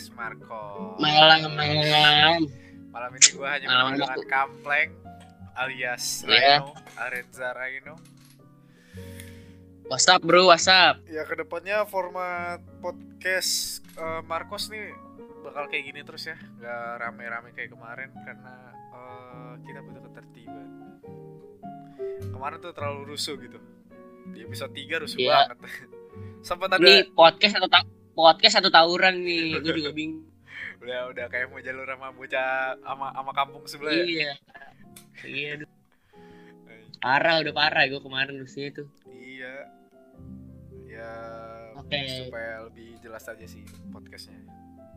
podcast Marco. Malam malam. Malam ini gue hanya Malam, aku. Kampleng alias Iya. Rhino, Arenza Rhino. WhatsApp bro, WhatsApp. Ya ke depannya format podcast eh, Marcos nih bakal kayak gini terus ya, nggak rame-rame kayak kemarin karena eh, kita butuh ketertiban. Kemarin tuh terlalu rusuh gitu. Di episode 3 rusuh Iya. banget. Sempat ada Ini podcast atau ta- podcast atau tawuran nih? Gue juga bingung. udah udah kayak mau jalur sama bocah sama sama kampung sebelah ya. iya. Iya. aduh. Parah udah parah gue kemarin rusnya itu. Iya. Ya Oke. supaya lebih jelas aja sih podcastnya.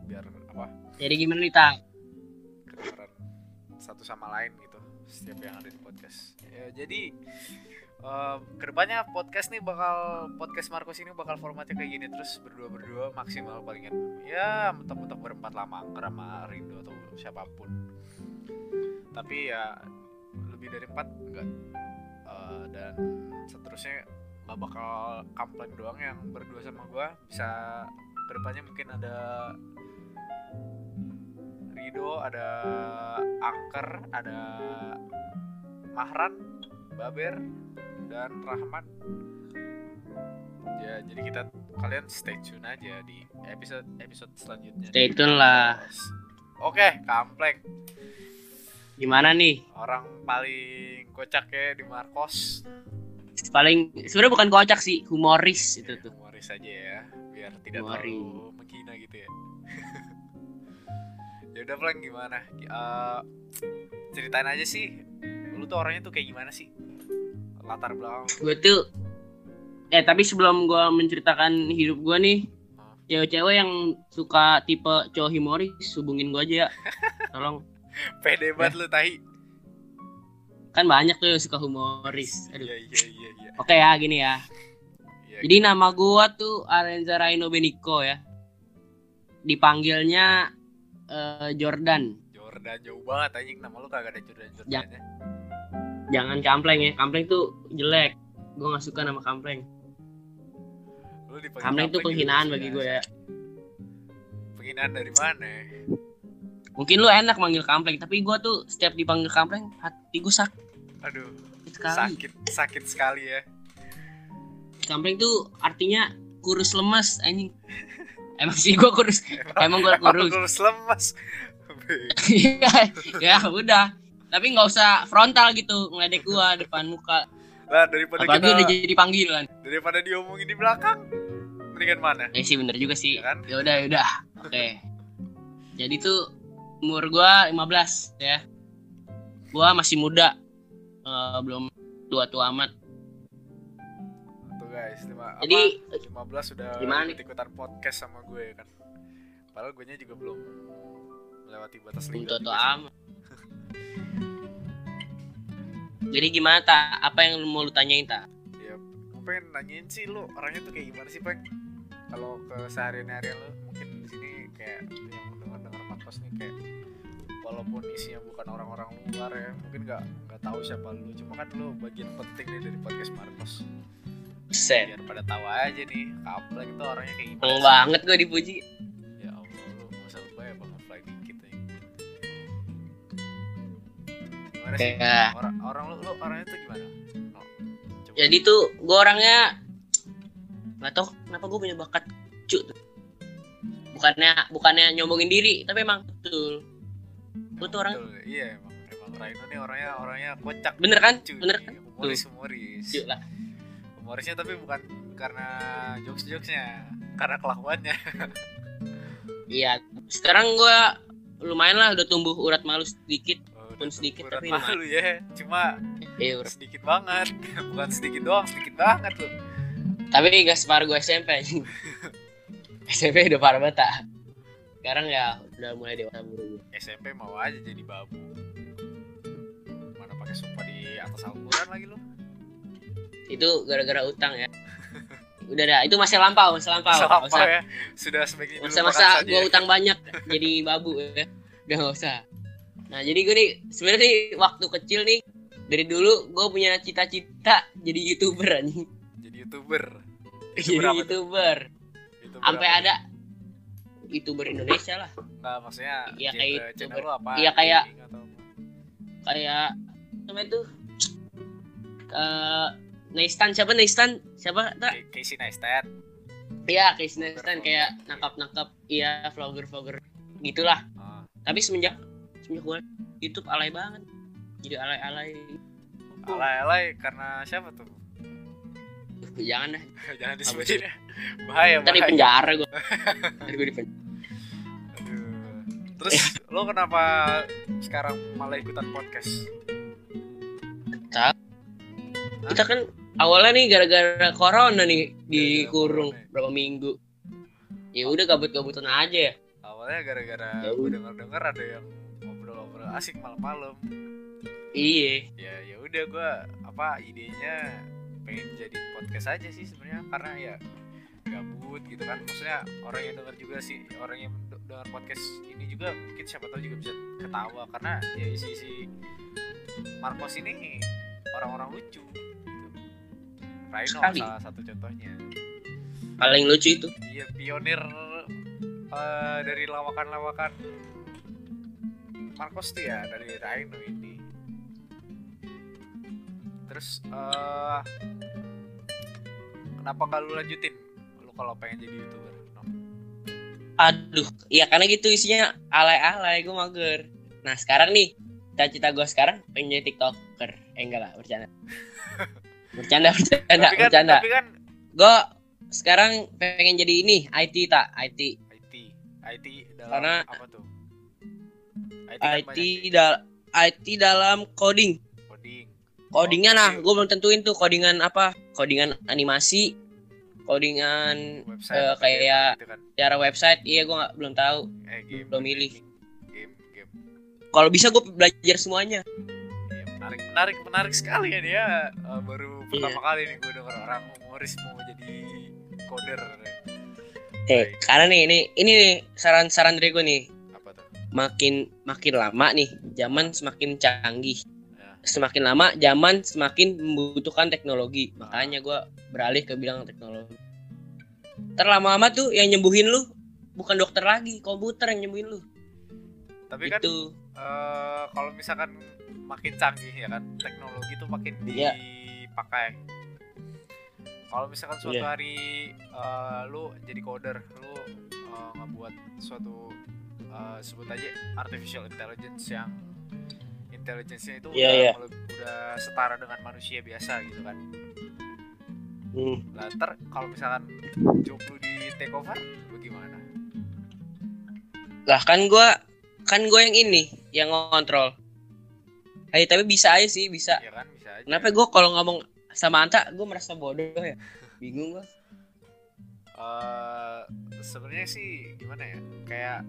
Biar apa? Jadi gimana nih tak? Satu sama lain gitu setiap yang ada di podcast. Ya jadi eh, ke depannya podcast nih bakal podcast Marcos ini bakal formatnya kayak gini terus berdua berdua maksimal palingan. Ya mentok-mentok berempat lama angker sama Rindo atau siapa pun. Tapi ya lebih dari empat enggak Eh, dan seterusnya nggak bakal kampleng doang yang berdua sama gua. Bisa ke depannya mungkin ada Rido ada Angker ada Mahran Baber dan Rahman ya jadi kita kalian stay tune aja di episode episode selanjutnya Stay tune lah. oke kampleng Gimana nih? orang paling kocak ya di Marcos Paling sebenarnya bukan kocak sih, humoris itu tuh. humoris aja ya biar tidak Humoris. terlalu menghina gitu ya ya udah Pleng gimana Eh, ceritain aja sih lu tuh orangnya tuh kayak gimana sih latar belakang Gue tuh eh tapi sebelum gue menceritakan hidup gue nih, cewek-cewek yang suka tipe cowok humoris hubungin gue aja ya. Tolong. pede banget lu tahi Kan banyak tuh yang suka humoris. Aduh. iya iya iya iya Oke ya, gini ya. Iya, Jadi nama gua tuh Arenza Raino Benico ya. Dipanggilnya eh, Jordan. Jordan jauh banget anjing nama lu kagak ada Jordan Ya. Jordannya Jangan kampleng ya. Kampleng tuh jelek. Gua nggak suka nama kampleng. Kampleng tuh penghinaan bagi gue ya. penghinaan dari mana Mungkin lu enak manggil kampleng, tapi gua tuh setiap dipanggil kampleng hati gue sakit aduh sekali. sakit sakit sekali ya Kampleng tuh artinya kurus lemas anjing. Emang sih gua kurus. Emang gua kurus. kurus lemas Iya, ya udah. Tapi nggak usah frontal gitu ngeledek gua depan muka. lah daripada Apalagi kita udah jadi panggilan. daripada diomongin di belakang mendingan mana Ya sih bener juga sih. Ya kan? Ya udah, ya udah. Oke. Jadi tuh umur gua 15 ya. Gua masih muda. Eh, belum tua-tua amat. tuh guys lima, Jadi apa, 15 sudah gimana ikutan podcast sama gue kan padahal gue nya juga belum melewati batas lidah tua-tua amat. Jadi gimana ta? Apa yang lu mau lu tanyain ta? ya gue pengen nanyain sih lu orangnya tuh kayak gimana sih peng kalau ke seharian harian lu mungkin di sini kayak yang mendengar dengar podcast nih kayak walaupun isinya bukan orang-orang luar ya mungkin nggak nggak tahu siapa lu cuma kan lu bagian penting nih dari podcast Marcos Set. biar pada tahu aja nih kaplek itu orangnya kayak gimana banget gua dipuji. Gimana sih? Kayak orang orang lu lu orangnya tuh gimana? Coba. jadi tuh gue orangnya nggak tau kenapa gue punya bakat cu. Tuh. bukannya bukannya nyombongin diri tapi emang betul. Lu tuh orang Betul, iya emang emang Raino nih orangnya orangnya kocak. Bener kan? lucu Bener nih, kan? humoris humoris. Cu lah. Humorisnya tapi bukan karena jokes jokesnya karena kelakuannya. Iya sekarang gue lumayan lah udah tumbuh urat malu sedikit Pun udah sedikit, tapi malu ya. Cuma urat. sedikit banget. Bukan sedikit doang sedikit banget loh. Tapi gak separuh gue SMP. SMP udah parah banget tak sekarang ya udah mulai dewasa buru SMP mau aja jadi babu. Mana pakai sumpah di atas Al-Quran lagi lu itu gara-gara utang ya. Udah dah itu masih lampau masih lampau. Nggak Sampah usah ya. Sudah sebaiknya masa-masa saja gue utang banyak jadi babu ya. Udah nggak usah nah jadi gue nih sebenarnya nih waktu kecil nih dari dulu gue punya cita-cita jadi youtuber anjing jadi youtuber jadi apa tuh? youtuber youtuber sampai ada youtuber Indonesia lah Enggak, maksudnya Iya, genre kayak YouTuber. apa? Iya, kayak- atau kayak namanya tuh eh Neistan siapa Neistan siapa Casey Neistat. Iya, Chris Neistan kayak nangkap-nangkap iya vlogger-vlogger gitulah. Ah, Tapi semenjak semenjak gua YouTube alay banget. Jadi alay-alay. alay-alay karena siapa tuh? Uh, Jangan dah. Jangan disebutin ya. Bahaya, Ntar di bahaya. penjara gua. Ntar gua di penjara. Terus lo kenapa sekarang malah ikutan podcast? Kita kan awalnya nih gara-gara corona nih dikurung corona ya. berapa minggu. Ya udah gabut-gabutan aja ya. Awalnya gara-gara Ya gue denger-denger ada yang asik malam-malam. Iya. Ya ya udah gue apa idenya pengen jadi podcast aja sih sebenarnya karena ya gabut gitu kan maksudnya orang yang denger juga sih orang yang de- dengar podcast ini juga mungkin siapa tahu juga bisa ketawa karena ya isi-isi Marcos ini orang-orang lucu gitu. Rhino Sekali. salah satu contohnya Paling lucu itu. Iya pionir eh, dari lawakan-lawakan Marcos tuh ya dari Rhino ini. Terus eh kenapa gak lu lanjutin? Lu kalau pengen jadi youtuber? No. Aduh, iya karena gitu isinya alay-alay gue mager. Nah sekarang nih, cita-cita gue sekarang pengen jadi tiktoker. Eh enggak lah, bercanda. bercanda, bercanda, tapi kan, bercanda. tapi kan Gue sekarang pengen jadi ini, IT tak, IT. IT, IT dalam Karena- apa tuh? IT, IT dal IT dalam coding. coding. Codingnya Oh, nah, gue belum tentuin tuh codingan apa. Codingan animasi, codingan Website apa kayak game gitu kan. cara website. Iya gue nggak belum tahu. Eh, game, belum milih. Game, game. Kalau bisa gue belajar semuanya. Iya, menarik, menarik, menarik sekali ya dia. Eh, baru Iya. pertama kali nih gue denger orang humoris mau jadi coder. Eh, karena nih, ini ini nih saran-saran dari gue nih. Makin makin lama nih zaman semakin canggih Ya. semakin lama zaman semakin membutuhkan teknologi makanya gua beralih ke bidang teknologi terlama-lama tuh yang nyembuhin lu bukan dokter lagi komputer yang nyembuhin lu Tapi kan itu eh, kalau misalkan makin canggih ya kan teknologi tuh makin Iya. dipakai. Kalau misalkan suatu Iya. hari eh, lu jadi coder, lu eh, ngebuat suatu eh, sebut aja artificial intelligence yang intelligence-nya itu Iya, udah, iya. mele- udah setara dengan manusia biasa gitu kan. hmm, Lah ntar kalau misalkan job lu di take over bagaimana? lah kan gua kan gua yang ini yang ngontrol Eh, tapi bisa aja sih bisa Ya kan bisa aja. kenapa gua kalau ngomong sama Anta gua merasa bodoh ya bingung gua eh sebenarnya sih gimana ya kayak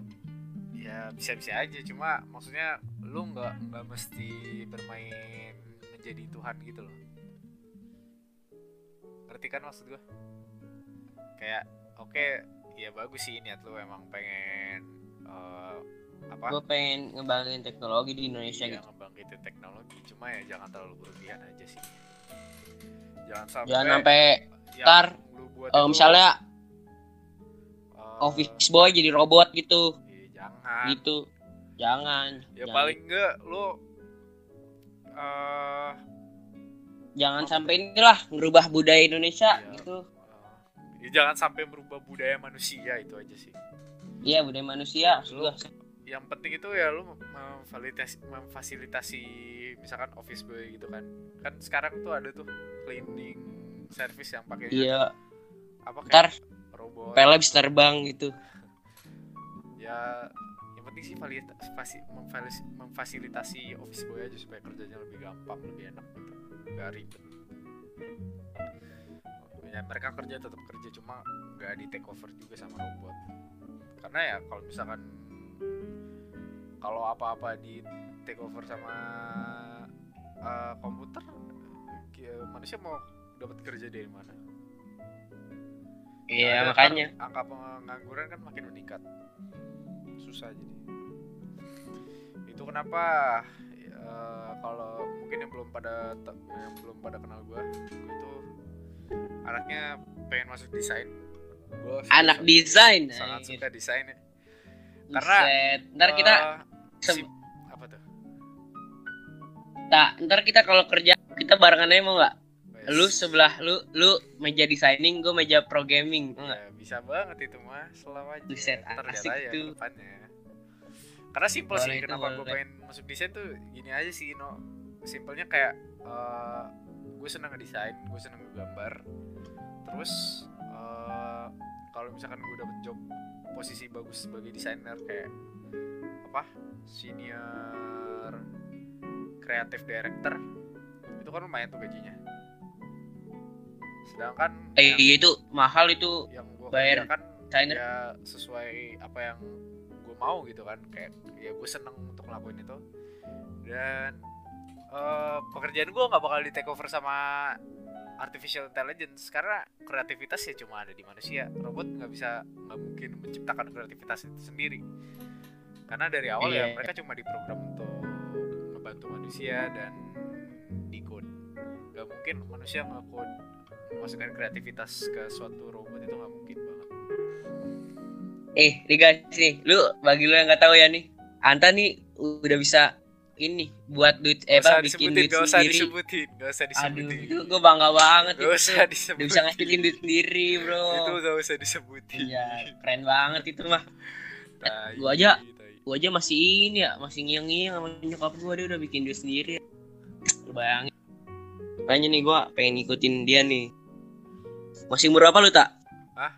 ya bisa-bisa aja. Cuma maksudnya lu nggak nggak mesti bermain menjadi Tuhan gitu loh. Ngerti kan maksud gua? Kayak oke ya bagus sih niat lu emang pengen eh, apa? Gua pengen ngembangin teknologi di Indonesia ya, gitu. ngebangkitin teknologi. Cuma ya jangan terlalu berlebihan aja sih. Jangan sampai jangan sampai ntar, itu, misalnya eh, office boy jadi robot gitu jangan. Gitu. Jangan. Ya jangan, paling enggak lu eh jangan sampai inilah ngerubah budaya Indonesia Iya. gitu. Ya jangan sampai merubah budaya manusia itu aja sih. Iya budaya manusia Lu- yang penting itu ya lu memfasilitasi, memfasilitasi misalkan office boy gitu kan. Kan sekarang tuh ada tuh cleaning service yang pakai iya. apa kayak ntar robot. Pele bisa terbang gitu ya yang penting sih memfalis- memfasilitasi office boy aja supaya kerjanya lebih gampang lebih enak gitu gak ribet. Ya mereka kerja tetap kerja cuma nggak di take over juga sama robot. Karena ya kalau misalkan kalau apa-apa di take over sama eh, komputer ya manusia mau dapat kerja dari mana? Iya Ada makanya. kan angka pengangguran kan makin meningkat susah jadi itu kenapa eh, kalau mungkin yang belum pada yang belum pada kenal gue gue itu anaknya pengen masuk desain Gua Anak desain. sangat anjir. suka desainnya karena, Buset. ntar kita sem- sim- apa tuh tak ntar kita kalau kerja kita barengan aja mau nggak? Lu sebelah lu lu meja designing, gue meja pro gaming. Ya, bisa banget itu mah selama aja. Lihat asik aja tuh. depannya. Karena simpel sih itu, kenapa gue pengen masuk desain tuh gini aja sih no simpelnya kayak gue seneng ngedesain gue seneng ngegambar. Terus eh, kalau misalkan gue dapet job posisi bagus sebagai desainer kayak apa senior kreatif director itu kan lumayan tuh gajinya sedangkan Eh yang- iya itu mahal itu yang gue bayar kerjakan desainer. ya sesuai apa yang gue mau gitu kan. Kayak ya gue seneng untuk ngelakuin itu. Dan eh, pekerjaan gue nggak bakal di take over sama artificial intelligence karena kreativitas ya cuma ada di manusia. Robot nggak bisa nggak mungkin menciptakan kreativitas itu sendiri. Karena dari awal ya Iya. mereka cuma diprogram untuk membantu manusia dan di code. Nggak mungkin manusia nge-code memasukkan kreativitas ke suatu robot itu nggak mungkin banget Eh, nih guys nih, lu bagi lu yang nggak tahu ya nih, Anta nih udah bisa ini buat duit eh apa bikin duit gak usah sendiri. disebutin, gak usah Aduh, disebutin. itu gue bangga banget Gak itu. usah Udah disebutin. bisa ngasilin duit sendiri, bro. Itu gak usah disebutin. Iya, keren banget itu mah. Tai, gua aja- tai. Gue aja masih ini ya, masih ngiang-ngiang sama nyokap gue dia udah bikin duit sendiri. Lu bayangin. Makanya nih gue pengen ngikutin dia nih. Masih umur apa lu tak? Hah?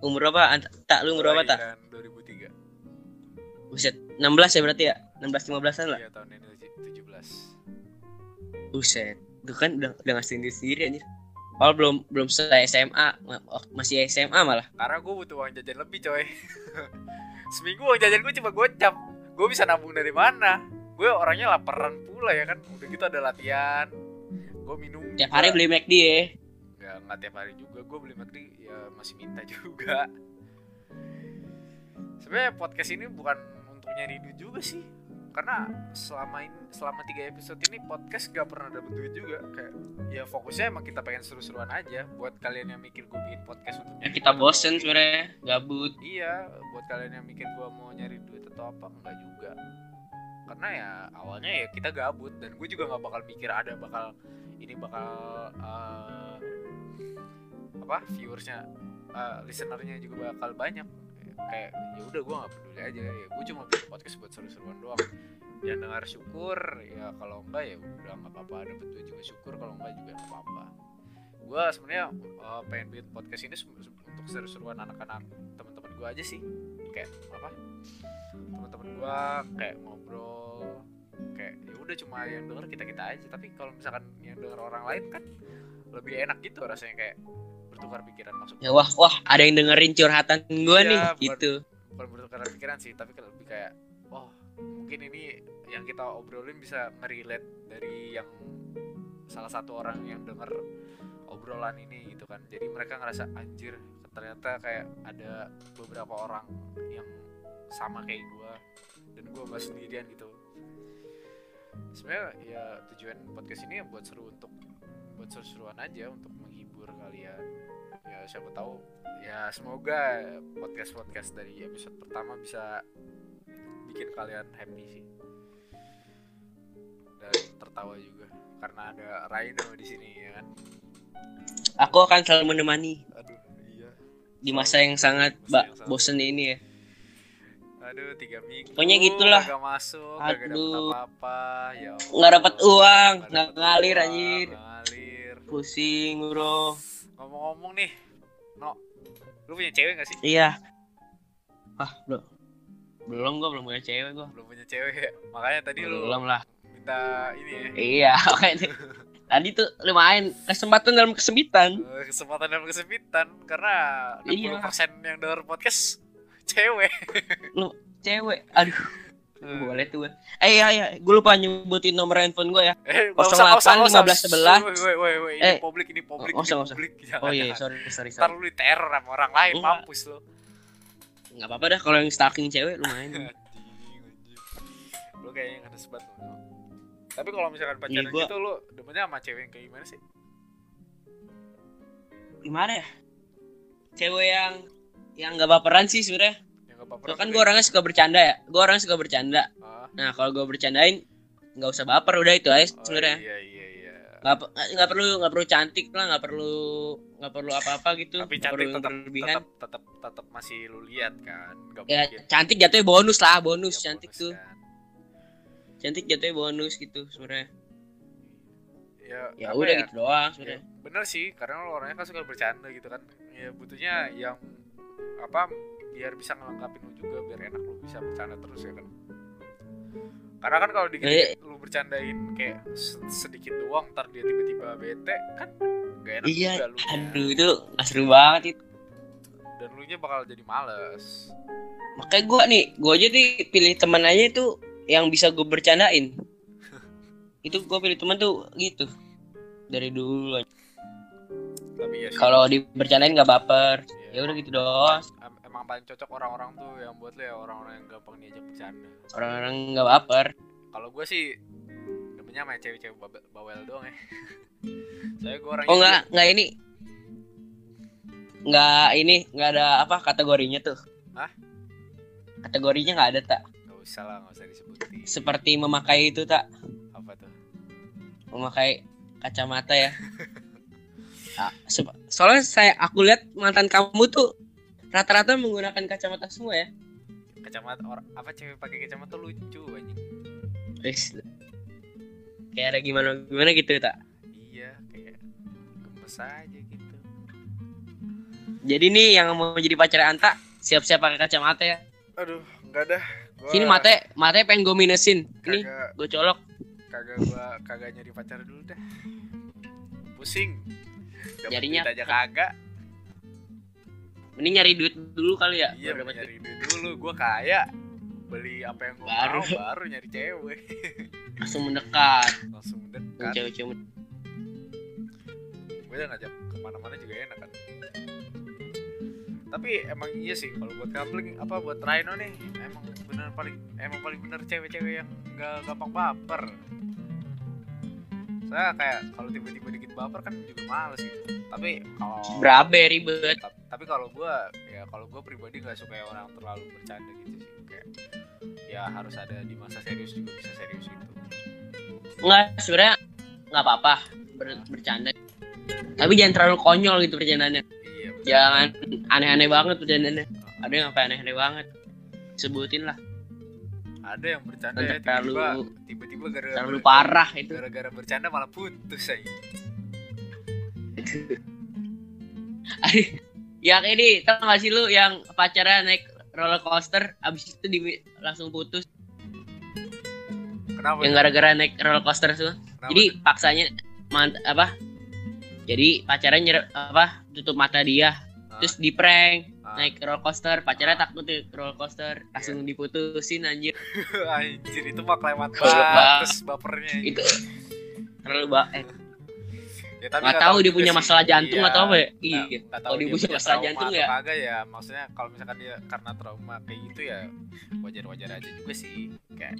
Umur apa? Tak lu umur berapa tak? Kelahiran 2003. Buset, 16 ya berarti ya? 16 15-an lah. Iya, tahun ini tuj- 17. Buset, itu kan udah udah ngasihin diri sendiri anjir. Kalau belum belum selesai SMA, ma- oh, masih SMA malah. Karena gue butuh uang jajan lebih, coy. Seminggu uang jajan gue cuma gocap. Gue bisa nabung dari mana? Gue orangnya laparan pula ya kan. Udah gitu ada latihan. Gue minum. Tiap hari beli McD ya. Nggak, nggak tiap hari juga. Gue beli McD ya masih minta juga. Sebenarnya podcast ini bukan untuk nyari duit juga sih. Karena selama ini selama tiga episode ini podcast gak pernah dapet duit juga. Kayak ya fokusnya emang kita pengen seru-seruan aja. Buat kalian yang mikir gue bikin podcast untuk Ya nyari kita duit bosen sebenarnya, gabut. Iya, buat kalian yang mikir gue mau nyari duit atau apa enggak juga. Karena ya awalnya ya kita gabut dan gue juga nggak bakal mikir ada bakal ini bakal eh, apa viewersnya eh, listenernya juga bakal banyak. Kayak ya udah gue nggak peduli aja ya gue cuma bikin podcast buat seru-seruan doang. Yang dengar syukur ya kalau enggak ya udah nggak apa-apa. Dapet duit juga syukur kalau enggak juga nggak apa-apa. Gue sebenarnya eh, pengen bikin podcast ini untuk seru-seruan anak-anak teman-teman gue aja sih. Kayak apa teman-teman gue kayak ngobrol kayak ya udah cuma yang denger kita kita aja. Tapi kalau misalkan yang denger orang lain kan lebih enak gitu rasanya kayak bertukar pikiran maksud Ya wah wah ada yang dengerin curhatan gua Iya, nih bukan- gitu. bukan bertukar pikiran sih tapi lebih kayak oh mungkin ini yang kita obrolin bisa ngerelate dari yang salah satu orang yang denger obrolan ini gitu kan jadi mereka ngerasa anjir ternyata kayak ada beberapa orang yang sama kayak gua dan gua nggak sendirian gitu sebenarnya ya tujuan podcast ini ya buat seru untuk buat seru-seruan aja untuk menghibur kalian ya siapa tahu ya semoga podcast podcast dari episode pertama bisa bikin kalian happy sih dan tertawa juga karena ada Rhino di sini ya kan Aku akan selalu menemani aduh iya di masa yang sangat sangat- bosen ini ya. aduh tiga minggu Pokoknya gitulah. gak masuk gak dapet Aduh. apa-apa ya. Nggak dapet uang, Nggak ngalir, anjir. Pusing bro. ngomong-ngomong nih no lu punya cewek gak sih Iya. Ah bro. Belum gua belum punya cewek gua. belum punya cewek ya makanya tadi lu Belum lah. minta ini ya Iya, makanya tadi tuh lumayan kesempatan dalam kesempitan. Eh, kesempatan dalam kesempitan karena 60% Iya. yang denger podcast cewek. Cewek. Aduh. Boleh tuh. Eh iya iya, gue lupa nyebutin nomor handphone gue ya. Eh, 08 15 11. Woi, woi, woi, ini Eh, publik, ini publik, nggak usah, ini publik. Jangan, Oh iya, jangan. sorry sorry sorry. lu diteror sama orang lain, Enggak. mampus lu. Enggak apa-apa dah kalau yang stalking cewek lumayan. Lu kayaknya ngenes banget lu. Tapi kalau misalkan pacaran Iya, gua- gitu lu demennya sama cewek yang kayak gimana sih? Gimana ya? cewek yang yang nggak baperan sih sebenarnya gak Soalnya kan gue orangnya suka bercanda ya. Gue orangnya suka bercanda. Ah, nah kalau gue bercandain nggak usah baper udah itu aja oh, sebenarnya. iya iya iya. Nggak pe- nggak perlu nggak perlu cantik lah nggak perlu nggak perlu apa-apa gitu. Tapi nggak cantik tetap tetap tetap tetap masih lu lihat kan gak ya mungkin. cantik jatuhnya bonus lah bonus Ya, cantik bonus tuh. kan. cantik jatuhnya bonus gitu sebenarnya. Ya, ya udah ya, gitu doang ya, sebenarnya bener sih karena lo orangnya kan suka bercanda gitu kan. Ya butuhnya yang apa biar bisa ngelengkapin lu juga biar enak lu bisa bercanda terus ya kan? Karena kan kalau dikit Eh. lu bercandain kayak se- sedikit doang ntar dia tiba-tiba bete kan gak enak iya juga lu aduh itu nggak seru banget itu dan lu nya bakal jadi males. Makanya gue nih gue aja nih pilih teman aja itu yang bisa gue bercandain. Itu gue pilih teman tuh gitu dari dulu tapi ya kalau dibercandain nggak baper. Ya, ya udah gitu doang emang paling cocok orang-orang tuh yang buat lu ya orang-orang yang gampang diajak bercanda. Orang-orang nggak baper. Kalau gue sih demennya sama cewek-cewek bawel doang ya. Saya gue orang oh nggak nggak ini. Nggak ini nggak ada apa kategorinya tuh. Hah? kategorinya nggak ada tak. Nggak usah lah nggak usah disebutin. Seperti memakai itu tak. Apa tuh? Memakai kacamata ya. Ah, se- soalnya saya aku lihat mantan kamu tuh rata-rata menggunakan kacamata semua ya? Kacamata orang apa cewek pakai kacamata lucu anjing. Wis. kayak ada gimana gimana gitu tak? Iya kayak gemes aja gitu. Jadi nih yang mau jadi pacar Anta siap-siap pakai kacamata ya? Aduh nggak dah. Gua sini mate. Mate pengen gue minusin kagak. gue colok. Kagak gua kagak nyari pacar dulu dah. Pusing. Duit aja kagak mending nyari duit dulu kali ya. Iya baru dapat nyari duit dulu. Gua kaya beli apa yang gua Baru. mau baru. nyari cewek. Langsung mendekat. Langsung Yang dekat cewek-cewek gue udah ngajak ke mana-mana juga enak kan. Tapi emang iya sih kalau buat coupling apa buat Rhino nih emang bener paling emang paling bener cewek-cewek yang nggak gampang baper saya kayak kalau tiba-tiba dikit baper kan juga males gitu. Tapi kalau berabe ribet. Ta- tapi kalau gue ya kalau gue pribadi nggak suka yang orang terlalu bercanda gitu sih. Kayak ya harus ada di masa serius juga bisa serius gitu. Nggak sebenarnya nggak apa-apa ber- bercanda. Tapi jangan terlalu konyol gitu bercandanya iya betul. jangan aneh-aneh banget bercandanya ada yang sampai aneh-aneh banget. Sebutin lah ada yang bercanda ya tiba-tiba tiba-tiba gara-gara terlalu ber- parah itu. gara-gara bercanda malah putus aja yang ini tau gak sih lu yang pacarnya naik roller coaster abis itu di, langsung putus? Kenapa yang gara-gara naik roller coaster tuh Kenapa jadi tuh? paksanya mant apa? Jadi pacarnya nyer apa? Tutup mata dia. Ah, terus di prank. Naik roller coaster pacarnya Ah. takut tuh roller coaster. Iya. langsung diputusin anjir. Anjir itu mah kelewat terus bapernya itu terlalu ba eh, ya, tapi nggak tahu dia punya masalah jantung Iya. atau apa ya? iya. nggak tahu Kalau dia punya masalah jantung ya. kagak ya. Maksudnya kalau misalkan dia karena trauma kayak gitu ya wajar-wajar aja juga sih. Kayak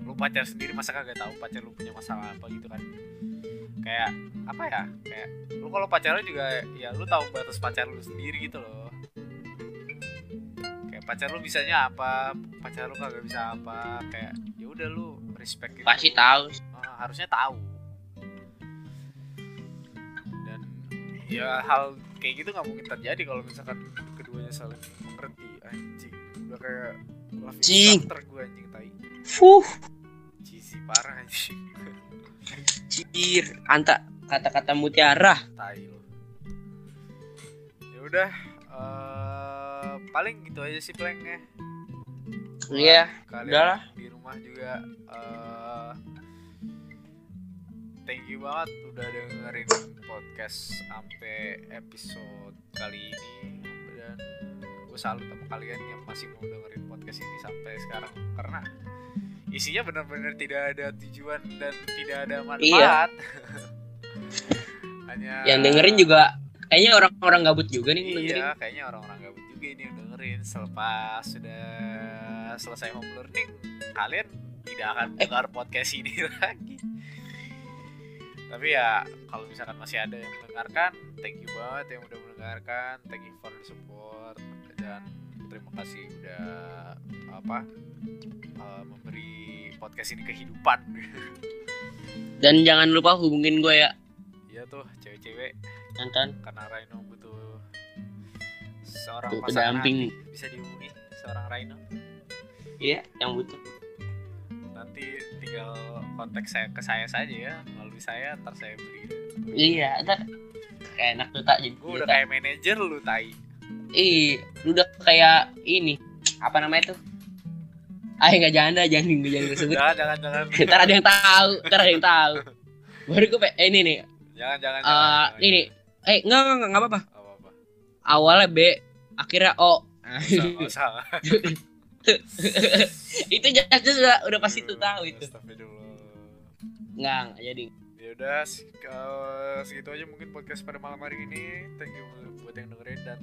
lu pacar sendiri masa kagak tahu pacar lu punya masalah apa gitu kan? Kayak apa ya? Kayak lu kalau pacaran juga ya lu tahu batas pacar lu sendiri gitu loh pacar lu bisanya apa? Pacar lu kagak bisa apa? Kayak ya udah lu respect gitu. Pasti tahu. Ah, harusnya tahu. Dan ya hal kayak gitu nggak mungkin terjadi kalau misalkan keduanya saling mengerti anjing. Udah kayak love instructor gue anjing tai. Fuh. Cheesy parah anjing. Anjir anta kata-kata mutiara. Tai lo ya udah paling gitu aja sih planknya. Iya kalian udahlah di rumah juga eh thank you banget udah dengerin podcast sampai episode kali ini. Dan gue salut sama kalian yang masih mau dengerin podcast ini sampai sekarang. Karena isinya benar-benar tidak ada tujuan dan tidak ada manfaat. Hanya yang dengerin juga kayaknya orang-orang gabut juga nih dengerin Iya, kayaknya orang-orang gabut juga ini yang dengerin selepas sudah selesai home learning, kalian tidak akan Eh. dengar podcast ini lagi. Tapi ya kalau misalkan masih ada yang mendengarkan, thank you banget yang udah mendengarkan thank you for the support dan terima kasih udah apa uh, memberi podcast ini kehidupan Dan jangan lupa hubungin gue ya. iya tuh cewek-cewek Nonton. karena Rhino butuh seorang Tuh, pasangan pendamping. bisa dihubungi seorang Rhino Iya, yang butuh. nanti tinggal kontak saya ke saya saja ya melalui saya ntar saya beri Iya, ntar kayak enak tuh tak jadi. gue udah kayak manajer lu tai Ih, lu udah kayak ini. Apa namanya tuh? Ah, enggak jangan dah, jangan jangan jangan disebut. jangan jangan jangan ntar ada yang tahu, ntar ada yang tahu. Baru gue eh, ini nih. jangan jangan Eh, jangan, ini. Eh, enggak enggak enggak, enggak apa-apa. apa apa Awalnya B, akhirnya O. nggak usah itu jelas udah udah pasti tuh tahu itu. Enggak jadi. ya udah se- segitu aja mungkin podcast pada malam hari ini thank you buat yang dengerin dan